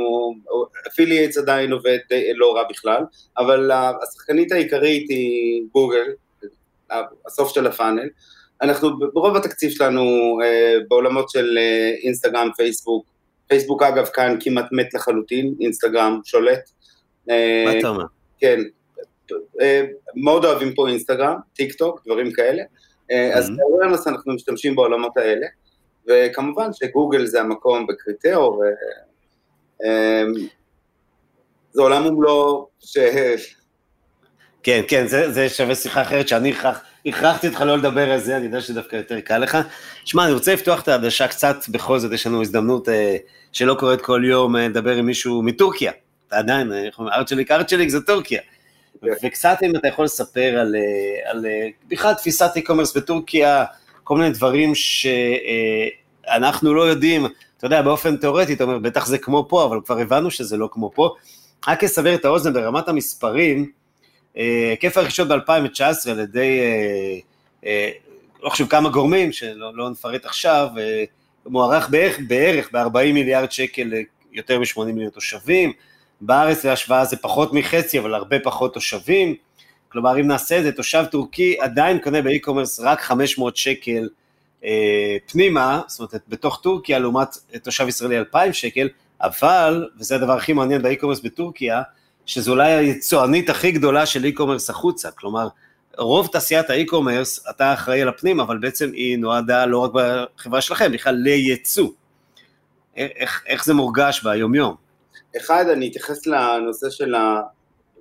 affiliates עדיין עובד די, לא רע בכלל, אבל השחקנית העיקרית היא גוגל, הסוף של ה funnel. אנחנו, ברוב התקציב שלנו אה, בעולמות של אה, אינסטגרם, פייסבוק, פייסבוק אגב כאן כמעט מת לחלוטין, אינסטגרם שולט. אה, מה אתה אומר? כן, אה, מאוד אוהבים פה אינסטגרם, טיק טוק, דברים כאלה. אה, אז Mhm. ב awareness אנחנו משתמשים בעולמות האלה, וכמובן שגוגל זה המקום ב Criteo, ו... אה, זה עולם ומלואו, ש... כן, כן, זה, זה שווה שיחה אחרת שאני הכרח, הכרחתי אותך לא לדבר על זה, אני יודע שדווקא יותר קל לך. שמע, אני רוצה לפתוח את העדשה קצת, בכל זאת יש לנו הזדמנות אה, שלא קורית כל יום, אה, לדבר עם מישהו מטורקיה, אתה עדיין, איך אומרים, ארצ'ליק, ארצ'ליק זה טורקיה. כן. וקצת אם אתה יכול לספר על, אה, על אה, בכלל תפיסת e-commerce בטורקיה, כל מיני דברים שאנחנו לא יודעים, אתה יודע, באופן תיאורטי, אתה אומר, בטח זה כמו פה, אבל כבר הבנו שזה לא כמו פה. רק לסבר את האוזן ברמת המספרים, אה, היקף הרכישות ב-2019 על ידי, אה, אה, לא חושב כמה גורמים, שלא לא נפרט עכשיו, אה, מוערך בערך, בערך ב-40 מיליארד שקל ליותר מ-80 מיליון תושבים, בארץ להשוואה זה פחות מחצי, אבל הרבה פחות תושבים, כלומר אם נעשה את זה, תושב טורקי עדיין קונה באי-קומרס רק 500 שקל אה, פנימה, זאת אומרת בתוך טורקיה, לעומת תושב ישראלי 2,000 שקל, אבל, וזה הדבר הכי מעניין ב e-commerce בטורקיה, שזו אולי היצואנית הכי גדולה של e-commerce החוצה, כלומר, רוב תעשיית ה e-commerce, אתה אחראי על הפנים, אבל בעצם היא נועדה לא רק בחברה שלכם, בכלל לייצוא. איך, איך זה מורגש ביומיום? אחד, אני אתייחס לנושא של ה...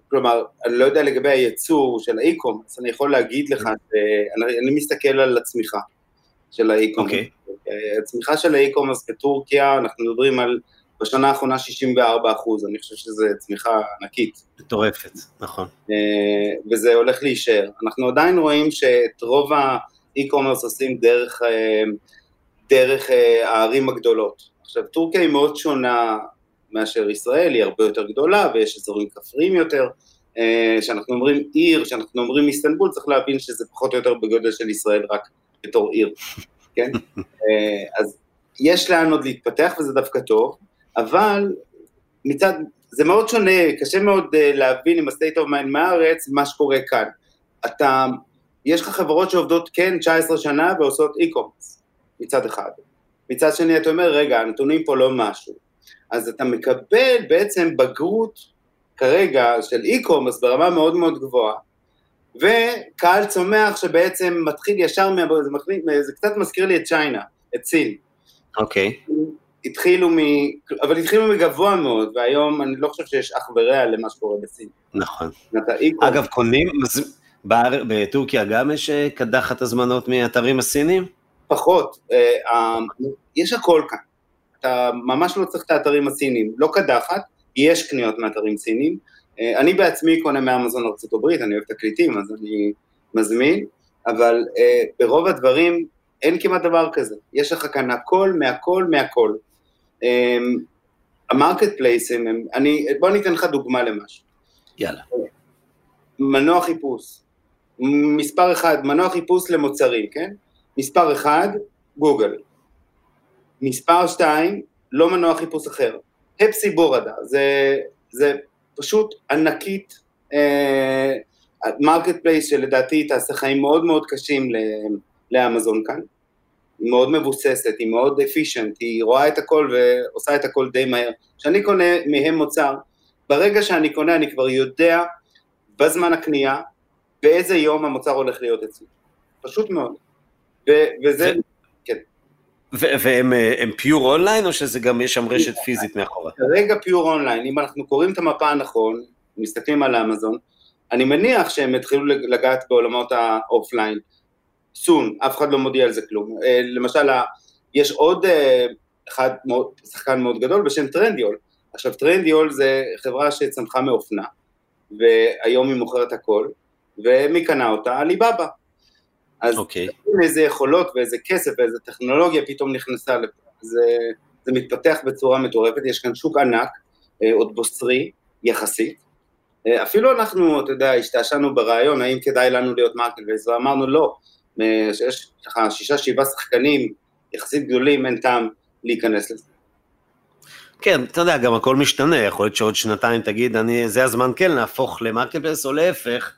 כלומר, אני לא יודע לגבי הייצור של ה e-commerce, אני יכול להגיד לך, שאני אני מסתכל על הצמיחה של ה e-commerce. אוקיי. Okay. הצמיחה של ה e-commerce בטורקיה, אנחנו מדברים על בשנה האחרונה 64 אחוז, אני חושב שזו צמיחה ענקית. מטורפת, נכון. אה, וזה הולך להישאר. אנחנו עדיין רואים שאת רוב ה e-commerce עושים דרך, אה, דרך אה, הערים הגדולות. עכשיו, טורקיה היא מאוד שונה מאשר ישראל, היא הרבה יותר גדולה ויש אזורים כפריים יותר. כשאנחנו אומרים עיר, כשאנחנו אומרים איסטנבול, צריך להבין שזה פחות או יותר בגודל של ישראל רק בתור עיר, כן? אז יש לאן עוד להתפתח וזה דווקא טוב. אבל מצד, זה מאוד שונה, קשה מאוד uh, להבין עם ה-state of mind מהארץ מה שקורה כאן. אתה, יש לך חברות שעובדות כן 19 שנה ועושות e-commerce, מצד אחד. מצד שני אתה אומר, רגע, הנתונים פה לא משהו. אז אתה מקבל בעצם בגרות כרגע של e-commerce ברמה מאוד מאוד גבוהה, וקהל צומח שבעצם מתחיל ישר, מה, זה, מתחיל, זה קצת מזכיר לי את צ'יינה, את סין. אוקיי. Okay. התחילו מ... אבל התחילו מגבוה מאוד, והיום אני לא חושב שיש אח ורע למה שקורה בסין. נכון. אגב, קונים, באר... בטורקיה גם יש אה, קדחת הזמנות מאתרים הסינים? פחות, אה, יש הכל כאן. אתה ממש לא צריך את האתרים הסינים, לא קדחת, יש קניות מאתרים סינים. אה, אני בעצמי קונה מאמזון ארה"ב, אני אוהב תקליטים, אז אני מזמין, אבל ברוב הדברים אין כמעט דבר כזה. יש לך כאן הכל, מהכל, מהכל. אמ, המרקט פלייסים, אני, בוא ניתן לך דוגמה למשהו. יאללה. מנוע חיפוש. מספר אחד, מנוע חיפוש למוצרים, כן? מספר אחד, גוגל. מספר שתיים, לא מנוע חיפוש אחר. Hepsiburada, זה, זה פשוט ענקית, market uh, place שלדעתי תעשה חיים מאוד מאוד קשים לאמזון כאן. היא מאוד מבוססת, היא מאוד efficient, היא רואה את הכל ועושה את הכל די מהר. כשאני קונה מהם מוצר, ברגע שאני קונה אני כבר יודע בזמן הקנייה באיזה יום המוצר הולך להיות אצלי. פשוט מאוד. ו- וזה. והם pure online או שזה גם יש שם רשת פיזית מאחורה? כרגע pure online, אם אנחנו קוראים את המפה הנכון, מסתכלים על האמזון, אני מניח שהם התחילו לגעת בעולמות ה offline. סון, אף אחד לא מודיע על זה כלום. אה, למשל, יש עוד אה, אחד, שחקן מאוד גדול בשם Trendyol. עכשיו, Trendyol זה חברה שצמחה מאופנה, והיום היא מוכרת הכל, ומי קנה אותה? עליבאבא. אז okay. אוקיי. איזה יכולות ואיזה כסף ואיזה טכנולוגיה פתאום נכנסה לפה. זה, זה מתפתח בצורה מטורפת, יש כאן שוק ענק, אה, עוד בוסרי, יחסית. אפילו אנחנו, אתה יודע, השתעשענו ברעיון, האם כדאי לנו להיות marketplace, ואמרנו לא, שיש לך שישה שבעה שחקנים יחסית גדולים, אין טעם להיכנס לזה. כן, אתה יודע, גם הכל משתנה, יכול להיות שעוד שנתיים תגיד, אני, זה הזמן כן להפוך למרקטפלס, או להפך,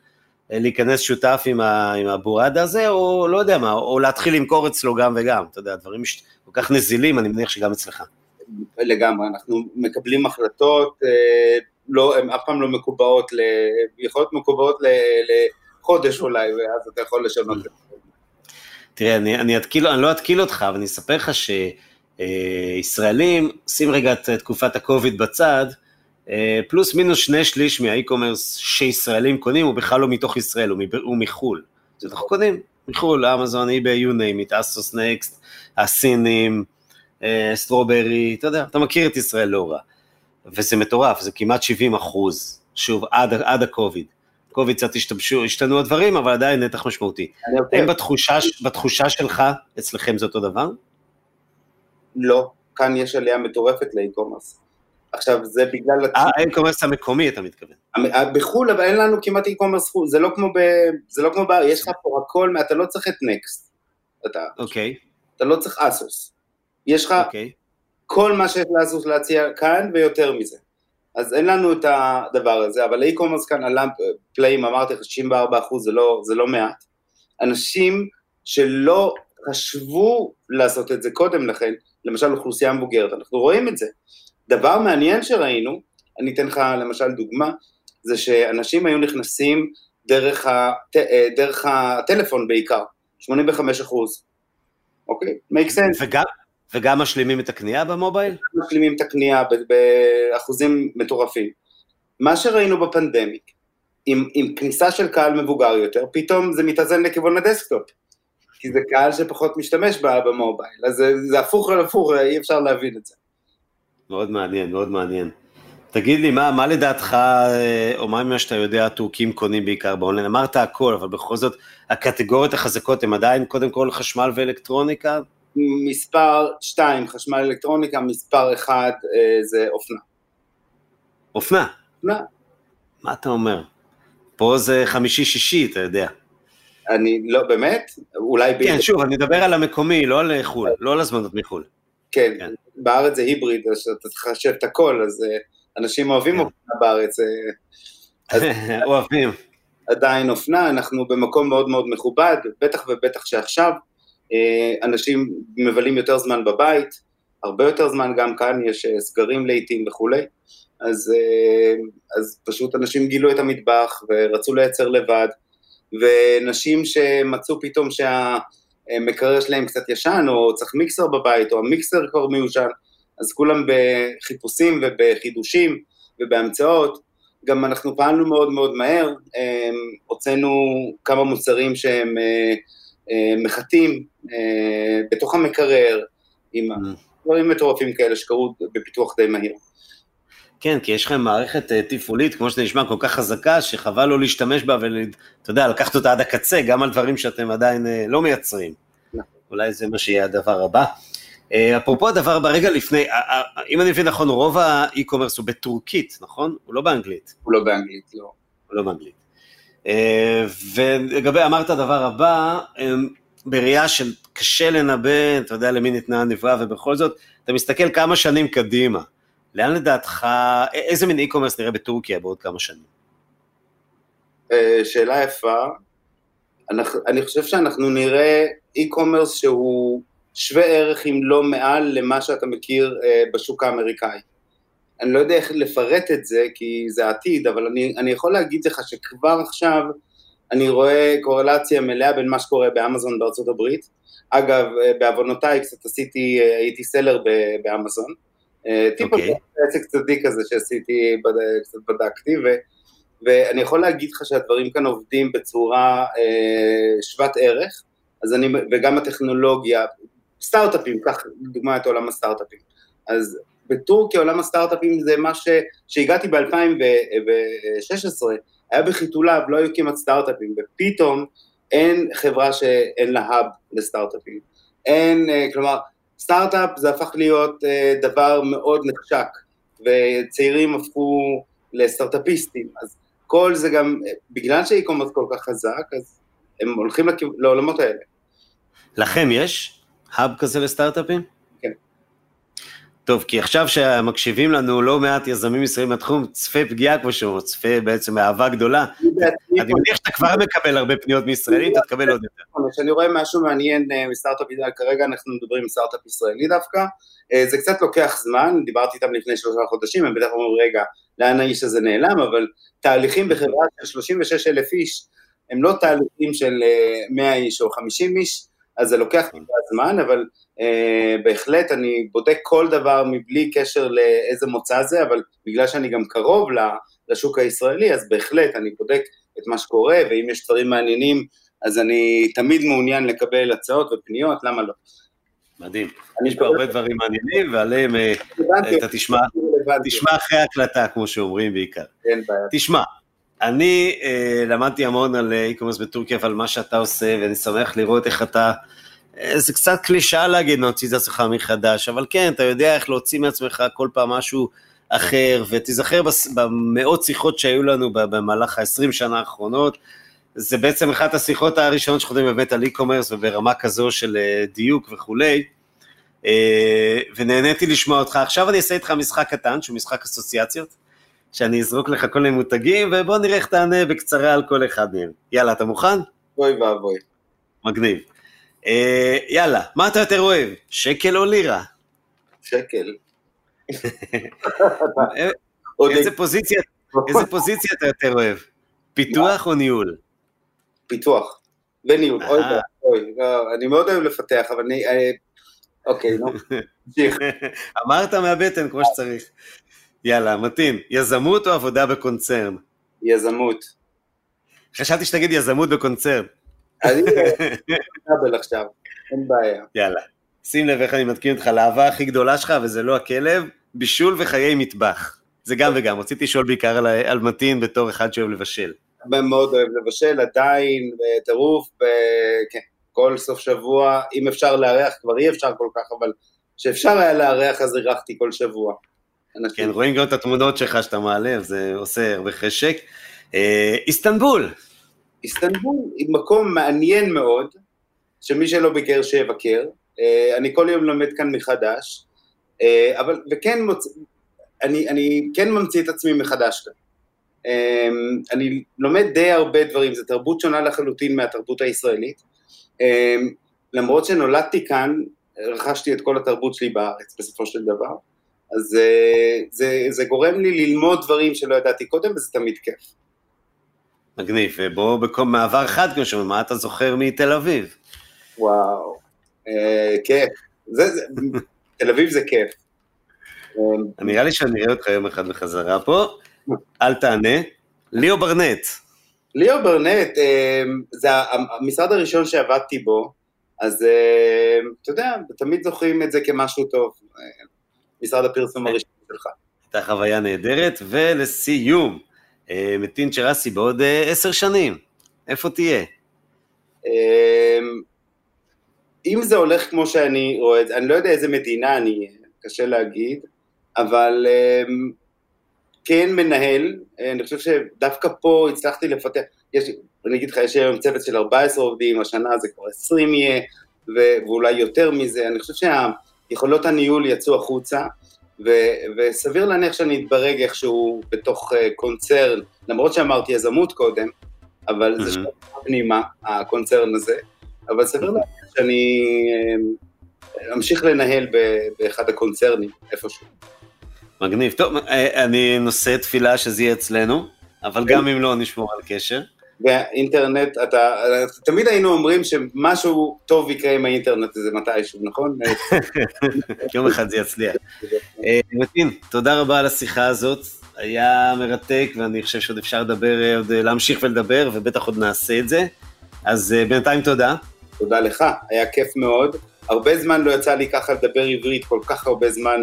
להיכנס שותף עם, ה, עם הבורד הזה, או לא יודע מה, או להתחיל למכור אצלו גם וגם, אתה יודע, דברים מש... כל כך נזילים, אני מניח שגם אצלך. לגמרי, אנחנו מקבלים החלטות, אה, לא, הן אף פעם לא מקובעות, ל... יכולות מקובעות לחודש אולי, ואז אתה יכול לשנות את זה. תראה, אני, אני, אתקיל, אני לא אתקיל אותך, אבל אני אספר לך שישראלים, שים רגע את תקופת הקוביד בצד, אה, פלוס מינוס שני שליש מה e-commerce שישראלים קונים הוא בכלל לא מתוך ישראל, הוא, הוא מחו"ל. אז אנחנו קונים מחו"ל, אמזון, eBay, you name it, ASOS, Next, הסינים, Strawberry, אתה יודע, אתה מכיר את ישראל לא רע. וזה מטורף, זה כמעט 70 אחוז, שוב, עד, עד הקוביד. קוביד קצת השתמשו, השתנו הדברים, אבל עדיין נתח משמעותי. האם בתחושה, בתחושה שלך, אצלכם זה אותו דבר? לא, כאן יש עלייה מטורפת ל e-commerce. עכשיו, זה בגלל... אה, ה e-commerce המקומי, אתה מתכוון. בחו"ל, אבל אין לנו כמעט e-commerce חו"ל, זה לא כמו ב... זה לא כמו ב... יש לך פה הכל, אתה לא צריך את Next. אתה... אוקיי. אתה לא צריך ASOS. יש לך אוקיי. כל מה שיש ל ASOS להציע כאן ויותר מזה. אז אין לנו את הדבר הזה, אבל ה e-commerce כאן עלה פלאים, אמרתי לך, 64 אחוז, זה, לא, זה לא מעט. אנשים שלא חשבו לעשות את זה קודם לכן, למשל אוכלוסייה מבוגרת, אנחנו רואים את זה. דבר מעניין שראינו, אני אתן לך למשל דוגמה, זה שאנשים היו נכנסים דרך, הט... דרך הטלפון בעיקר, 85 אחוז, אוקיי? make sense. וגם, וגם משלימים את הקנייה במובייל? משלימים את הקנייה באחוזים מטורפים. מה שראינו ב pandemic, עם, עם כניסה של קהל מבוגר יותר, פתאום זה מתאזן לכיוון ה desktop. כי זה קהל שפחות משתמש ב mobile, אז זה, זה הפוך על הפוך, אי אפשר להבין את זה. מאוד מעניין, מאוד מעניין. תגיד לי, מה, מה לדעתך, אה, או מה ממה שאתה יודע, הטורקים קונים בעיקר באונליין? אמרת הכל, אבל בכל זאת, הקטגוריות החזקות הן עדיין קודם כל חשמל ואלקטרוניקה? מספר 2, חשמל אלקטרוניקה, מספר 1 אה, זה אופנה. אופנה? אופנה. מה אתה אומר? פה זה חמישי-שישי, אתה יודע. אני לא, באמת? אולי... כן, ב... שוב, אני מדבר על המקומי, לא על חו"ל, לא על הזמנות מחו"ל. כן, כן, בארץ זה היבריד, אז אתה צריך לחשב את הכל, אז אה, אנשים אוהבים כן. אופנה בארץ. אה, אוהבים. עדיין אופנה, אנחנו במקום מאוד מאוד מכובד, בטח ובטח שעכשיו אה, אנשים מבלים יותר זמן בבית, הרבה יותר זמן, גם כאן יש סגרים לעיתים וכולי, אז, אז פשוט אנשים גילו את המטבח ורצו לייצר לבד, ונשים שמצאו פתאום שהמקרר שלהם קצת ישן, או צריך מיקסר בבית, או המיקסר כבר מיושן, אז כולם בחיפושים ובחידושים ובהמצאות. גם אנחנו פעלנו מאוד מאוד מהר, הוצאנו כמה מוצרים שהם אה, אה, מחטים אה, בתוך המקרר, עם mm. דברים מטורפים כאלה שקרו בפיתוח די מהיר. כן, כי יש לכם מערכת uh, תפעולית, כמו שזה נשמע, כל כך חזקה, שחבל לא להשתמש בה ואתה יודע, לקחת אותה עד הקצה, גם על דברים שאתם עדיין uh, לא מייצרים. נכון. אולי זה מה שיהיה הדבר הבא. Uh, אפרופו הדבר הבא, רגע לפני, אם אני מבין נכון, רוב האי-קומרס הוא בטורקית, נכון? הוא לא באנגלית. הוא לא באנגלית, לא. הוא לא באנגלית. ולגבי, אמרת הדבר הבא, בראייה של קשה לנבא, אתה יודע למי ניתנה הנבואה, ובכל זאת, אתה מסתכל כמה שנים קדימה. לאן לדעתך, איזה מין e-commerce נראה בטורקיה בעוד כמה שנים? אה, שאלה יפה. אני חושב שאנחנו נראה e-commerce שהוא שווה ערך אם לא מעל למה שאתה מכיר אה, בשוק האמריקאי. אני לא יודע איך לפרט את זה, כי זה עתיד, אבל אני, אני יכול להגיד לך שכבר עכשיו אני רואה קורלציה מלאה בין מה שקורה באמזון בארצות הברית. אגב, אה, בעוונותיי קצת עשיתי, הייתי סלר באמזון. טיפ okay. עסק צדיק כזה שעשיתי, קצת בדקתי, ו, ואני יכול להגיד לך שהדברים כאן עובדים בצורה אה, שוות ערך, אז אני, וגם הטכנולוגיה, סטארט-אפים, קח לדוגמה את עולם הסטארט-אפים. אז בטורקיה עולם הסטארט-אפים זה מה ש... שהגעתי ב-2016, היה בחיתוליו, לא היו כמעט סטארט-אפים, ופתאום אין חברה שאין לה האב לסטארט-אפים. אין, אה, כלומר, סטארט-אפ זה הפך להיות uh, דבר מאוד נחשק, וצעירים הפכו לסטארט-אפיסטים, אז כל זה גם, בגלל שהאי-קומרס כל כך חזק, אז הם הולכים לכ... לעולמות האלה. לכם יש האב כזה לסטארט-אפים? טוב, כי עכשיו שמקשיבים לנו לא מעט יזמים ישראלים מהתחום, צפה פגיעה כמו שהוא, צפה בעצם אהבה גדולה. אני מניח שאתה כבר מקבל הרבה פניות מישראלים, אתה תקבל עוד יותר. כשאני רואה משהו מעניין אה, מסטארט-אפ, כרגע אנחנו מדברים עם סטארט-אפ ישראלי דווקא, אה, זה קצת לוקח זמן, דיברתי איתם לפני שלושה חודשים, הם בטח אומרים, רגע, לאן האיש הזה נעלם, אבל תהליכים בחברה של 36 אלף איש, הם לא תהליכים של 100 אה, איש או 50 איש, אז זה לוקח טיפה זמן, אבל בהחלט אני בודק כל דבר מבלי קשר לאיזה מוצא זה, אבל בגלל שאני גם קרוב לשוק הישראלי, אז בהחלט אני בודק את מה שקורה, ואם יש דברים מעניינים, אז אני תמיד מעוניין לקבל הצעות ופניות, למה לא? מדהים. יש פה הרבה דברים מעניינים, ועליהם אה, אתה תשמע... תשמע אחרי ההקלטה, כמו שאומרים בעיקר. אין בעיה. תשמע, אני אה, למדתי המון על e-commerce בטורקיה ועל מה שאתה עושה, ואני שמח לראות איך אתה... אה, זה קצת קלישאה להגיד להוציא את עצמך מחדש, אבל כן, אתה יודע איך להוציא מעצמך כל פעם משהו אחר, ותיזכר במאות שיחות שהיו לנו במהלך ה-20 שנה האחרונות, זה בעצם אחת השיחות הראשונות שחותמים באמת על e-commerce וברמה כזו של אה, דיוק וכולי, אה, ונהניתי לשמוע אותך. עכשיו אני אעשה איתך משחק קטן, שהוא משחק אסוציאציות, שאני אזרוק לך כל מיני מותגים, ובוא נראה איך תענה בקצרה על כל אחד מהם. יאללה, אתה מוכן? אוי ואבוי. מגניב. אה, יאללה, מה אתה יותר אוהב, שקל או לירה? שקל. איזה פוזיציה, איזה פוזיציה אתה יותר אוהב? פיתוח או ניהול? פיתוח. וניהול. אוי. ואבוי. לא, אני מאוד אוהב לפתח, אבל אני... אה, אוקיי, נו. אמרת מהבטן כמו שצריך. יאללה, מתאים. יזמות או עבודה בקונצרן? יזמות. חשבתי שתגיד יזמות בקונצרן. אני דאבל עכשיו, אין בעיה. יאללה. שים לב איך אני מתקין אותך לאהבה הכי גדולה שלך, וזה לא הכלב, בישול וחיי מטבח. זה גם וגם, רציתי לשאול בעיקר על, על מתין בתור אחד שאוהב לבשל. מאוד אוהב לבשל, עדיין, בטירוף, ב- כן, כל סוף שבוע, אם אפשר לארח, כבר אי אפשר כל כך, אבל כשאפשר היה לארח אז אירחתי כל שבוע. אנשים- כן, רואים גם את התמונות שלך שאתה מעלה, זה עושה הרבה חשק. אה, איסטנבול, איסטנבול היא מקום מעניין מאוד, שמי שלא ביקר שיבקר. אה, אני כל יום לומד כאן מחדש, אה, אבל, וכן מוצ... אני, אני כן ממציא את עצמי מחדש כאן. אה, אני לומד די הרבה דברים, זו תרבות שונה לחלוטין מהתרבות הישראלית. אה, למרות שנולדתי כאן, רכשתי את כל התרבות שלי בארץ בסופו של דבר. אז אה, זה, זה גורם לי ללמוד דברים שלא ידעתי קודם, וזה תמיד כיף. מגניב, ובוא בקום מעבר חד, כמו שאומרים, מה אתה זוכר מתל אביב? וואו, אה, כיף. זה, זה, תל אביב זה כיף. אה, נראה לי שאני אראה אותך יום אחד בחזרה פה, אל תענה. ליאו ברנט, ליאו ברנט, אה, זה המשרד הראשון שעבדתי בו, אז אה, אתה יודע, תמיד זוכרים את זה כמשהו טוב. אה, משרד הפרסום הראשון שלך. הייתה חוויה נהדרת, ולסיום, אה, מתין צ'רסי בעוד אה, עשר שנים, איפה תהיה? אה, אם זה הולך כמו שאני רואה את זה, אני לא יודע איזה מדינה אני, קשה להגיד, אבל אה, כן מנהל, אה, אני חושב שדווקא פה הצלחתי לפתח, יש, אני אגיד לך, יש היום צוות של 14 עובדים, השנה זה כבר 20 יהיה, ואולי יותר מזה, אני חושב שיכולות הניהול יצאו החוצה, ו- וסביר להניח שאני אתברג איכשהו בתוך אה, קונצרן, למרות שאמרתי יזמות קודם, אבל זה Mhm. שם פנימה, הקונצרן הזה, אבל סביר להניח שאני אה, אמשיך לנהל ב- באחד הקונצרנים, איפשהו. מגניב. טוב, אה, אני נושא תפילה שזה יהיה אצלנו, אבל גם אם לא, נשמור על קשר. והאינטרנט, אתה, תמיד היינו אומרים שמשהו טוב יקרה עם האינטרנט הזה מתישהו, נכון? יום אחד זה יצליח. אה, מתין, תודה רבה על השיחה הזאת, היה מרתק, ואני חושב שעוד אפשר לדבר, אה, עוד אה, להמשיך ולדבר, ובטח עוד נעשה את זה. אז בינתיים תודה. תודה לך, היה כיף מאוד. הרבה זמן לא יצא לי ככה לדבר עברית כל כך הרבה זמן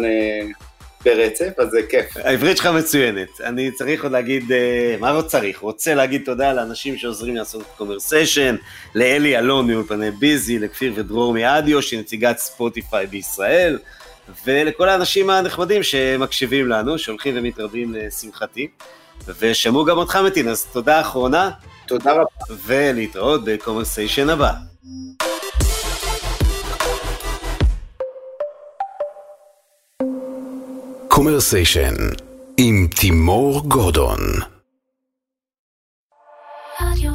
ברצף, אז זה כיף. העברית שלך מצוינת. אני צריך עוד להגיד, אה, מה לא צריך? רוצה להגיד תודה לאנשים שעוזרים לעשות את קומרסיישן, לאלי אלון מאולפני ביזי, לכפיר ודרור מאדיו, שהיא נציגת ספוטיפיי בישראל, ולכל האנשים הנחמדים שמקשיבים לנו, שהולכים ומתרבים לשמחתי. ושמעו גם אותך מתין, אז תודה אחרונה, תודה רבה. ולהתראות בקומרסיישן הבא. קומרסיישן עם תימור גורדון רדיו.